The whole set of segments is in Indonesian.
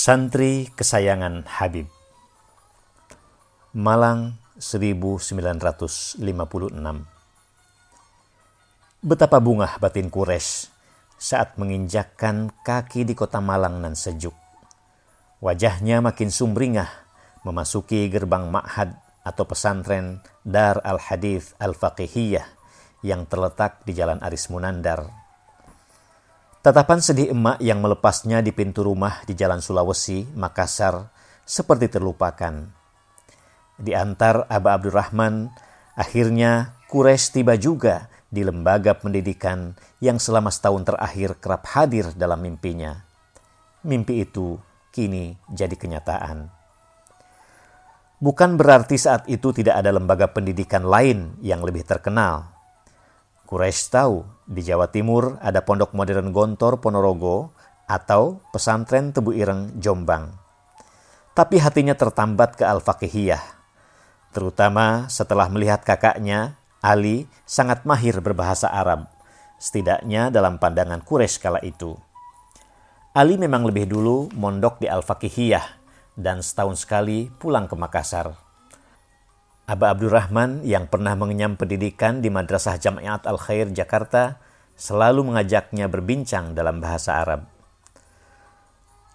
Santri kesayangan Habib Malang 1956 Betapa bunga batin Quraisy saat menginjakkan kaki di kota Malang nan sejuk. Wajahnya makin sumringah memasuki gerbang ma'had atau pesantren Dar al-Hadith al-Faqihiyah yang terletak di Jalan Aris Munandar. Tatapan sedih emak yang melepasnya di pintu rumah di Jalan Sulawesi, Makassar, seperti terlupakan. Di antar Aba Abdurrahman, akhirnya Kures tiba juga di lembaga pendidikan yang selama setahun terakhir kerap hadir dalam mimpinya. Mimpi itu kini jadi kenyataan. Bukan berarti saat itu tidak ada lembaga pendidikan lain yang lebih terkenal. Quraisy tahu di Jawa Timur ada Pondok Modern Gontor Ponorogo atau Pesantren Tebu Ireng Jombang. Tapi hatinya tertambat ke Al-Faqihiyah, terutama setelah melihat kakaknya, Ali, sangat mahir berbahasa Arab, setidaknya dalam pandangan Quraisy kala itu. Ali memang lebih dulu mondok di Al-Faqihiyah dan setahun sekali pulang ke Makassar. Aba Abdurrahman yang pernah mengenyam pendidikan di Madrasah Jamiat Al-Khair Jakarta selalu mengajaknya berbincang dalam bahasa Arab.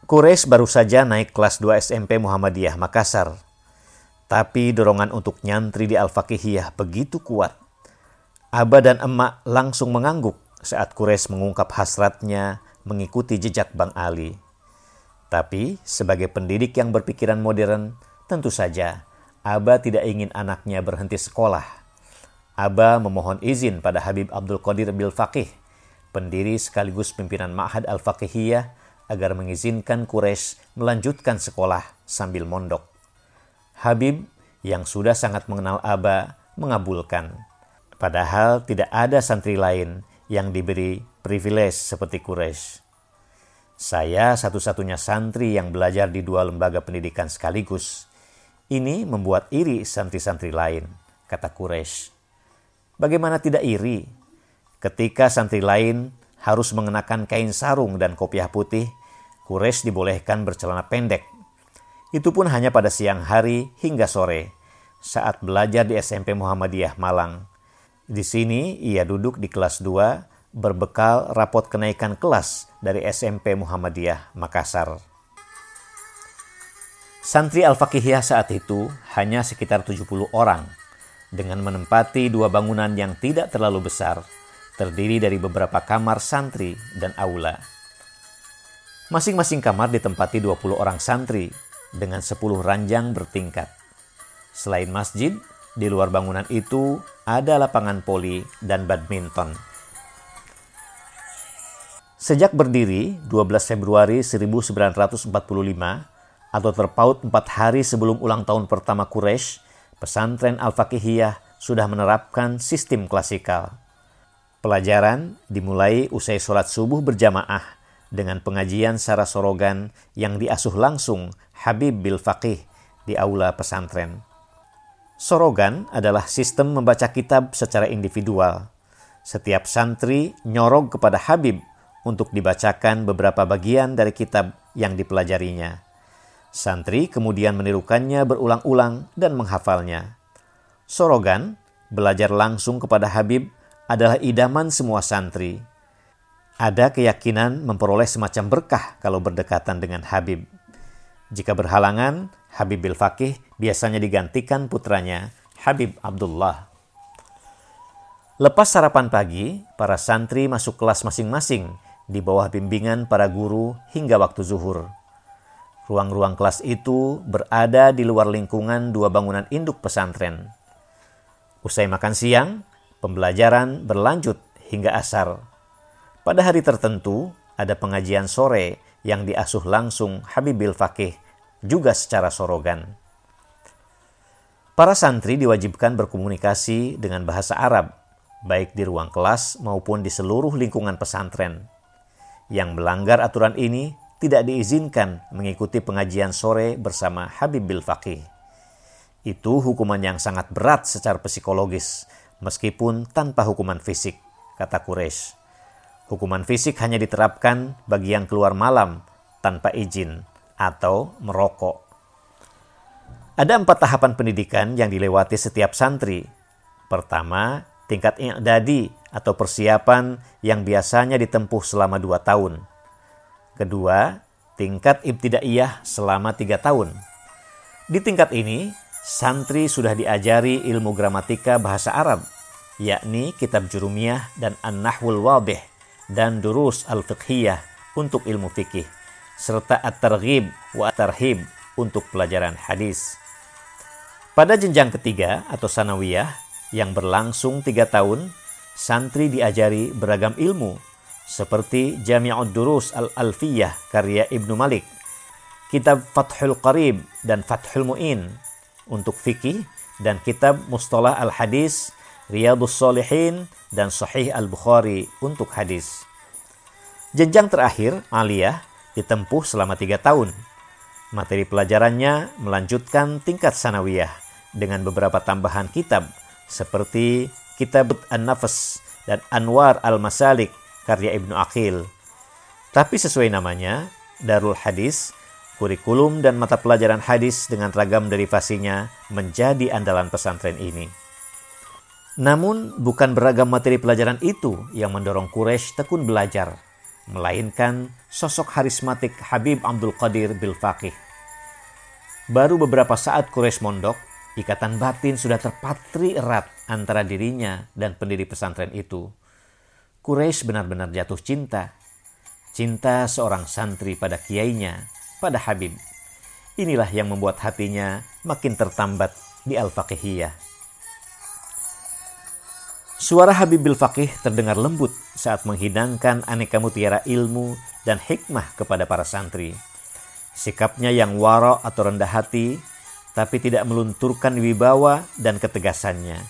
Kures baru saja naik kelas 2 SMP Muhammadiyah Makassar. Tapi dorongan untuk nyantri di Al-Faqihiyah begitu kuat. Aba dan emak langsung mengangguk saat Kures mengungkap hasratnya mengikuti jejak Bang Ali. Tapi sebagai pendidik yang berpikiran modern, tentu saja Aba tidak ingin anaknya berhenti sekolah. Aba memohon izin pada Habib Abdul Qadir Bil Faqih, pendiri sekaligus pimpinan Ma'had Al-Faqihiyah, agar mengizinkan Quraisy melanjutkan sekolah sambil mondok. Habib yang sudah sangat mengenal Aba mengabulkan. Padahal tidak ada santri lain yang diberi privilege seperti Quraisy. Saya satu-satunya santri yang belajar di dua lembaga pendidikan sekaligus. Ini membuat iri santri-santri lain, kata Quraisy. Bagaimana tidak iri? Ketika santri lain harus mengenakan kain sarung dan kopiah putih, Quraisy dibolehkan bercelana pendek. Itu pun hanya pada siang hari hingga sore, saat belajar di SMP Muhammadiyah Malang. Di sini ia duduk di kelas 2 berbekal rapot kenaikan kelas dari SMP Muhammadiyah Makassar. Santri Al-Faqihiyah saat itu hanya sekitar 70 orang dengan menempati dua bangunan yang tidak terlalu besar, terdiri dari beberapa kamar santri dan aula. Masing-masing kamar ditempati 20 orang santri dengan 10 ranjang bertingkat. Selain masjid, di luar bangunan itu ada lapangan poli dan badminton. Sejak berdiri 12 Februari 1945 atau terpaut empat hari sebelum ulang tahun pertama Quraisy, pesantren Al-Faqihiyah sudah menerapkan sistem klasikal. Pelajaran dimulai usai sholat subuh berjamaah dengan pengajian secara sorogan yang diasuh langsung Habib Bil Faqih di aula pesantren. Sorogan adalah sistem membaca kitab secara individual. Setiap santri nyorog kepada Habib untuk dibacakan beberapa bagian dari kitab yang dipelajarinya. Santri kemudian menirukannya berulang-ulang dan menghafalnya. Sorogan, belajar langsung kepada Habib, adalah idaman semua santri. Ada keyakinan memperoleh semacam berkah kalau berdekatan dengan Habib. Jika berhalangan, Habib Bil Fakih biasanya digantikan putranya, Habib Abdullah. Lepas sarapan pagi, para santri masuk kelas masing-masing di bawah bimbingan para guru hingga waktu zuhur. Ruang-ruang kelas itu berada di luar lingkungan dua bangunan induk pesantren. Usai makan siang, pembelajaran berlanjut hingga asar. Pada hari tertentu, ada pengajian sore yang diasuh langsung Habibil Fakih, juga secara sorogan. Para santri diwajibkan berkomunikasi dengan bahasa Arab, baik di ruang kelas maupun di seluruh lingkungan pesantren. Yang melanggar aturan ini tidak diizinkan mengikuti pengajian sore bersama Habib Bil Faqih. Itu hukuman yang sangat berat secara psikologis, meskipun tanpa hukuman fisik, kata Quraisy. Hukuman fisik hanya diterapkan bagi yang keluar malam tanpa izin atau merokok. Ada empat tahapan pendidikan yang dilewati setiap santri. Pertama, tingkat i'dadi atau persiapan yang biasanya ditempuh selama dua tahun. Kedua, tingkat ibtidaiyah selama tiga tahun. Di tingkat ini, santri sudah diajari ilmu gramatika bahasa Arab, yakni kitab jurumiyah dan an-nahwul wadih dan durus al-fiqhiyah untuk ilmu fikih, serta at-targhib wa at-tarhib untuk pelajaran hadis. Pada jenjang ketiga atau sanawiyah yang berlangsung tiga tahun, santri diajari beragam ilmu seperti Jami'ud Durus Al-Alfiyah karya Ibnu Malik, kitab Fathul Qarib dan Fathul Mu'in untuk fikih dan kitab Mustalah Al-Hadis, Riyadus Solihin dan Sahih Al-Bukhari untuk hadis. Jenjang terakhir, aliyah, ditempuh selama tiga tahun. Materi pelajarannya melanjutkan tingkat sanawiyah dengan beberapa tambahan kitab seperti Kitab An-Nafas dan Anwar Al-Masalik karya Ibnu Aqil. Tapi sesuai namanya, Darul Hadis, kurikulum dan mata pelajaran hadis dengan ragam derivasinya menjadi andalan pesantren ini. Namun bukan beragam materi pelajaran itu yang mendorong Quraisy tekun belajar, melainkan sosok harismatik Habib Abdul Qadir Bil Faqih. Baru beberapa saat Quraisy mondok, Ikatan batin sudah terpatri erat antara dirinya dan pendiri pesantren itu. Quraisy benar-benar jatuh cinta. Cinta seorang santri pada kiainya, pada Habib. Inilah yang membuat hatinya makin tertambat di Al-Faqihiyah. Suara Habib Bil Faqih terdengar lembut saat menghidangkan aneka mutiara ilmu dan hikmah kepada para santri. Sikapnya yang waro atau rendah hati tapi tidak melunturkan wibawa dan ketegasannya.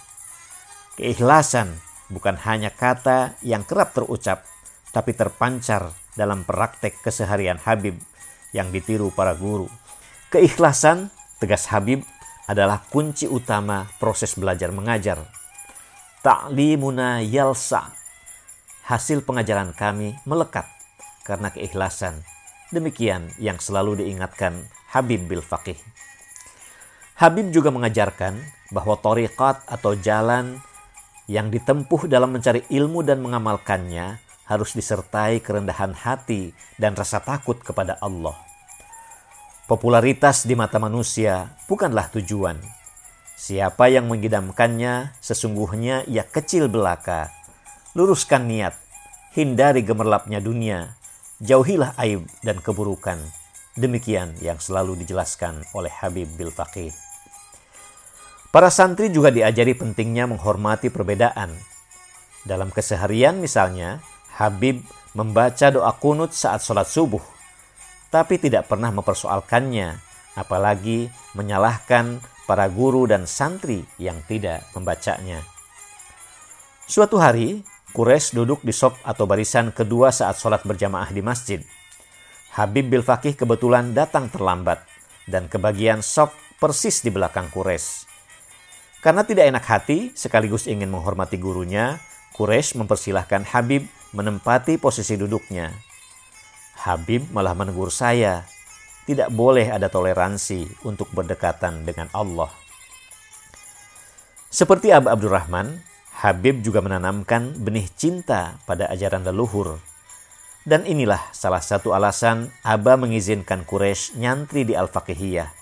Keikhlasan bukan hanya kata yang kerap terucap, tapi terpancar dalam praktek keseharian Habib yang ditiru para guru. Keikhlasan, tegas Habib, adalah kunci utama proses belajar mengajar. Ta'limuna yalsa. Hasil pengajaran kami melekat karena keikhlasan. Demikian yang selalu diingatkan Habib Bil Faqih. Habib juga mengajarkan bahwa torikat atau jalan yang ditempuh dalam mencari ilmu dan mengamalkannya harus disertai kerendahan hati dan rasa takut kepada Allah. Popularitas di mata manusia bukanlah tujuan. Siapa yang mengidamkannya sesungguhnya ia kecil belaka. Luruskan niat, hindari gemerlapnya dunia, jauhilah aib dan keburukan. Demikian yang selalu dijelaskan oleh Habib Bil Faqih. Para santri juga diajari pentingnya menghormati perbedaan. Dalam keseharian misalnya, Habib membaca doa kunut saat sholat subuh, tapi tidak pernah mempersoalkannya, apalagi menyalahkan para guru dan santri yang tidak membacanya. Suatu hari, Kures duduk di sop atau barisan kedua saat sholat berjamaah di masjid. Habib Bil Fakih kebetulan datang terlambat dan kebagian sop persis di belakang Kures. Karena tidak enak hati sekaligus ingin menghormati gurunya, Quraisy mempersilahkan Habib menempati posisi duduknya. Habib malah menegur saya, tidak boleh ada toleransi untuk berdekatan dengan Allah. Seperti Abu Abdurrahman, Habib juga menanamkan benih cinta pada ajaran leluhur. Dan inilah salah satu alasan Aba mengizinkan Quraisy nyantri di Al-Faqihiyah.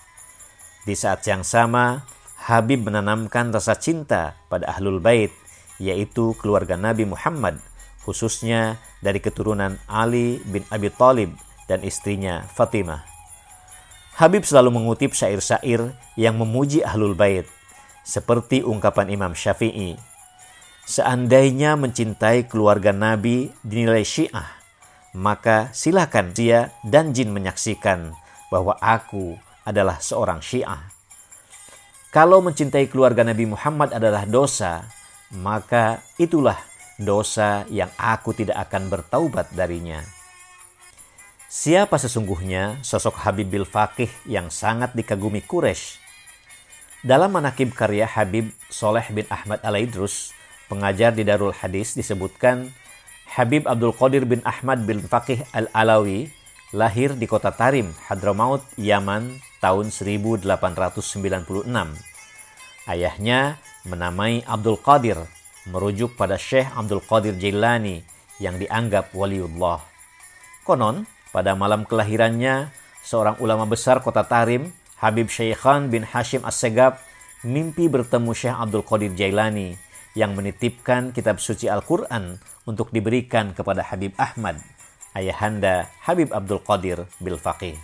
Di saat yang sama, Habib menanamkan rasa cinta pada Ahlul Bait, yaitu keluarga Nabi Muhammad, khususnya dari keturunan Ali bin Abi Thalib dan istrinya Fatimah. Habib selalu mengutip syair-syair yang memuji Ahlul Bait, seperti ungkapan Imam Syafi'i. Seandainya mencintai keluarga Nabi dinilai syiah, maka silakan dia dan jin menyaksikan bahwa aku adalah seorang syiah. Kalau mencintai keluarga Nabi Muhammad adalah dosa, maka itulah dosa yang aku tidak akan bertaubat darinya. Siapa sesungguhnya sosok Habib bil Faqih yang sangat dikagumi Quraisy? Dalam manakib karya Habib Soleh bin Ahmad Al-Idrus, pengajar di Darul Hadis disebutkan Habib Abdul Qadir bin Ahmad bin Faqih Al-Alawi lahir di kota Tarim, Hadramaut, Yaman tahun 1896. Ayahnya menamai Abdul Qadir, merujuk pada Syekh Abdul Qadir Jailani yang dianggap waliullah. Konon, pada malam kelahirannya, seorang ulama besar kota Tarim, Habib Syekhan bin Hashim As-Segab, mimpi bertemu Syekh Abdul Qadir Jailani yang menitipkan kitab suci Al-Quran untuk diberikan kepada Habib Ahmad, ayahanda Habib Abdul Qadir bil Faqih.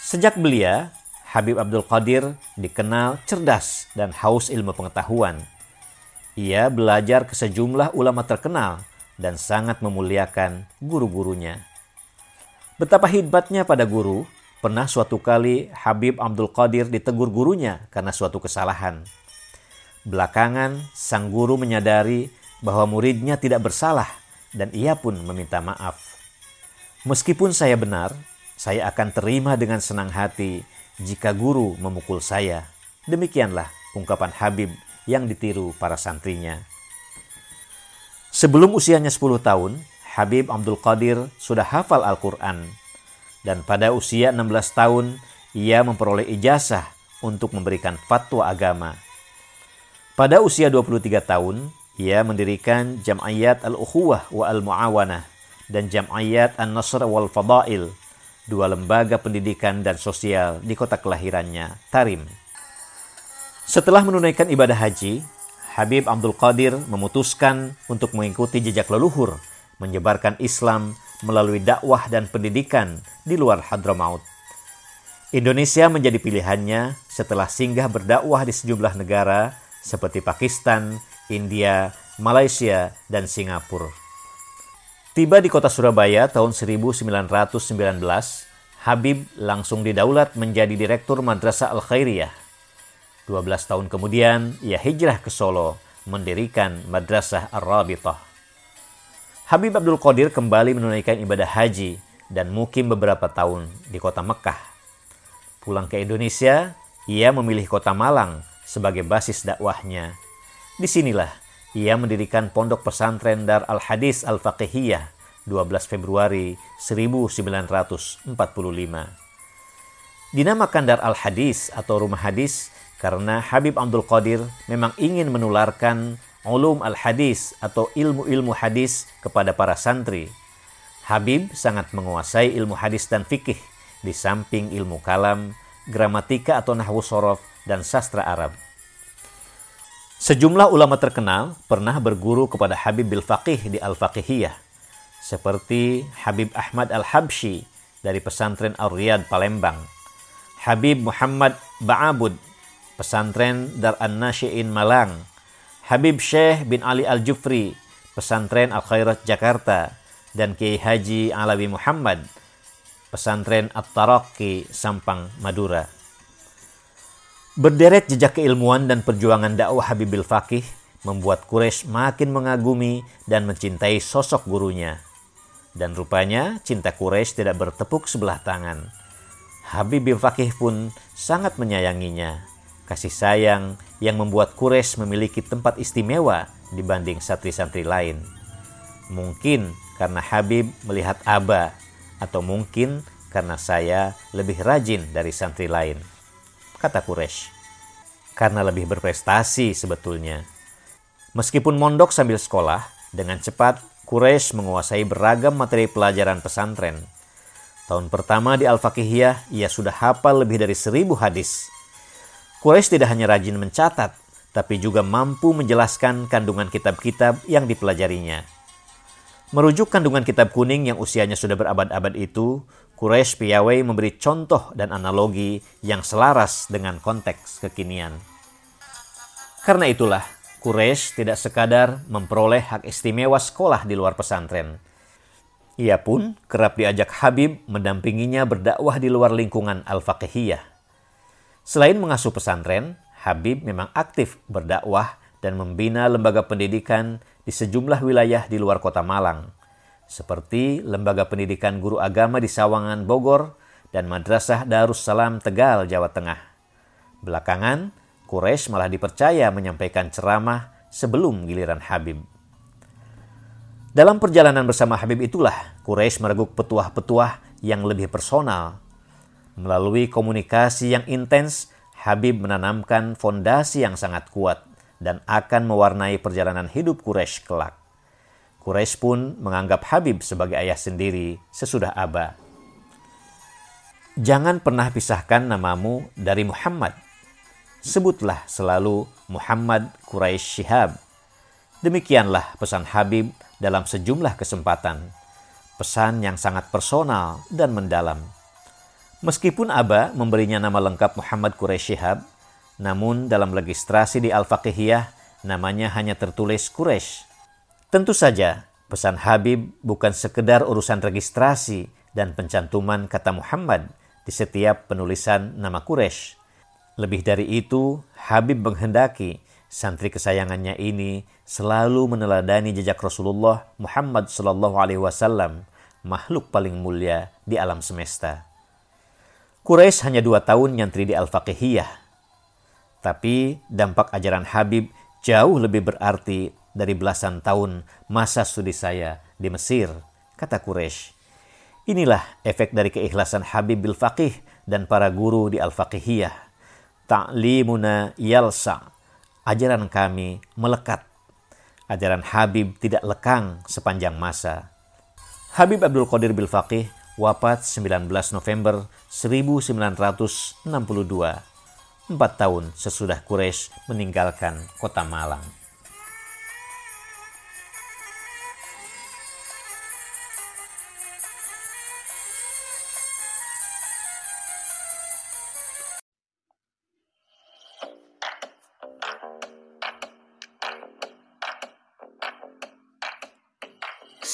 Sejak belia, Habib Abdul Qadir dikenal cerdas dan haus ilmu pengetahuan. Ia belajar ke sejumlah ulama terkenal dan sangat memuliakan guru-gurunya. Betapa hebatnya pada guru, pernah suatu kali Habib Abdul Qadir ditegur gurunya karena suatu kesalahan. Belakangan, sang guru menyadari bahwa muridnya tidak bersalah dan ia pun meminta maaf. Meskipun saya benar, saya akan terima dengan senang hati jika guru memukul saya. Demikianlah ungkapan Habib yang ditiru para santrinya. Sebelum usianya 10 tahun, Habib Abdul Qadir sudah hafal Al-Quran. Dan pada usia 16 tahun, ia memperoleh ijazah untuk memberikan fatwa agama pada usia 23 tahun, ia mendirikan Jam'iyat Al-Ukhuwah wa Al-Mu'awanah dan Jam'iyat An-Nasr wal Fadail, dua lembaga pendidikan dan sosial di kota kelahirannya, Tarim. Setelah menunaikan ibadah haji, Habib Abdul Qadir memutuskan untuk mengikuti jejak leluhur, menyebarkan Islam melalui dakwah dan pendidikan di luar Hadramaut. Indonesia menjadi pilihannya setelah singgah berdakwah di sejumlah negara seperti Pakistan, India, Malaysia, dan Singapura. Tiba di kota Surabaya tahun 1919, Habib langsung didaulat menjadi direktur Madrasah Al-Khairiyah. 12 tahun kemudian, ia hijrah ke Solo, mendirikan Madrasah Ar-Rabitah. Habib Abdul Qadir kembali menunaikan ibadah haji dan mukim beberapa tahun di kota Mekah. Pulang ke Indonesia, ia memilih kota Malang sebagai basis dakwahnya. Di sinilah ia mendirikan pondok pesantren Dar Al-Hadis Al-Faqihiyah 12 Februari 1945. Dinamakan Dar Al-Hadis atau Rumah Hadis karena Habib Abdul Qadir memang ingin menularkan ulum al-hadis atau ilmu-ilmu hadis kepada para santri. Habib sangat menguasai ilmu hadis dan fikih di samping ilmu kalam, gramatika atau nahwu sorof, dan sastra Arab. Sejumlah ulama terkenal pernah berguru kepada Habib bil Faqih di Al-Faqihiyah, seperti Habib Ahmad Al-Habsyi dari pesantren Al-Riyad Palembang, Habib Muhammad Ba'abud, pesantren Dar An-Nasyi'in Malang, Habib Syekh bin Ali Al-Jufri, pesantren Al-Khairat Jakarta, dan Kiai Haji Alawi Muhammad, pesantren At-Taraqi Sampang Madura. Berderet jejak keilmuan dan perjuangan dakwah Habibil Fakih membuat Quraisy makin mengagumi dan mencintai sosok gurunya. Dan rupanya cinta Quraisy tidak bertepuk sebelah tangan. Habibil Fakih pun sangat menyayanginya. Kasih sayang yang membuat Quraisy memiliki tempat istimewa dibanding santri-santri lain. Mungkin karena Habib melihat Aba, atau mungkin karena saya lebih rajin dari santri lain kata Quraisy. Karena lebih berprestasi sebetulnya. Meskipun mondok sambil sekolah, dengan cepat Quraisy menguasai beragam materi pelajaran pesantren. Tahun pertama di Al-Faqihiyah, ia sudah hafal lebih dari seribu hadis. Quraisy tidak hanya rajin mencatat, tapi juga mampu menjelaskan kandungan kitab-kitab yang dipelajarinya. Merujuk kandungan kitab kuning yang usianya sudah berabad-abad itu, Quraisy piawai memberi contoh dan analogi yang selaras dengan konteks kekinian. Karena itulah, Quraisy tidak sekadar memperoleh hak istimewa sekolah di luar pesantren. Ia pun kerap diajak Habib mendampinginya berdakwah di luar lingkungan Al-Faqihiyah. Selain mengasuh pesantren, Habib memang aktif berdakwah dan membina lembaga pendidikan di sejumlah wilayah di luar kota Malang, seperti Lembaga Pendidikan Guru Agama di Sawangan, Bogor, dan Madrasah Darussalam Tegal, Jawa Tengah. Belakangan, Quraisy malah dipercaya menyampaikan ceramah sebelum giliran Habib. Dalam perjalanan bersama Habib itulah Quraisy mereguk petuah-petuah yang lebih personal. Melalui komunikasi yang intens, Habib menanamkan fondasi yang sangat kuat dan akan mewarnai perjalanan hidup Quraisy kelak. Quraisy pun menganggap Habib sebagai ayah sendiri sesudah Aba. Jangan pernah pisahkan namamu dari Muhammad. Sebutlah selalu Muhammad Quraisy Shihab. Demikianlah pesan Habib dalam sejumlah kesempatan. Pesan yang sangat personal dan mendalam. Meskipun Aba memberinya nama lengkap Muhammad Quraisy Shihab, namun dalam registrasi di Al-Faqihiyah namanya hanya tertulis Quraisy. Tentu saja, pesan Habib bukan sekedar urusan registrasi dan pencantuman kata Muhammad di setiap penulisan nama Quraisy. Lebih dari itu, Habib menghendaki santri kesayangannya ini selalu meneladani jejak Rasulullah Muhammad Shallallahu Alaihi Wasallam, makhluk paling mulia di alam semesta. Quraisy hanya dua tahun nyantri di Al-Faqihiyah. Tapi dampak ajaran Habib jauh lebih berarti dari belasan tahun masa studi saya di Mesir, kata Quraisy. Inilah efek dari keikhlasan Habib bil Faqih dan para guru di Al-Faqihiyah. Ta'limuna yalsa. Ajaran kami melekat. Ajaran Habib tidak lekang sepanjang masa. Habib Abdul Qadir bil Faqih wafat 19 November 1962. Empat tahun sesudah Quraisy meninggalkan kota Malang.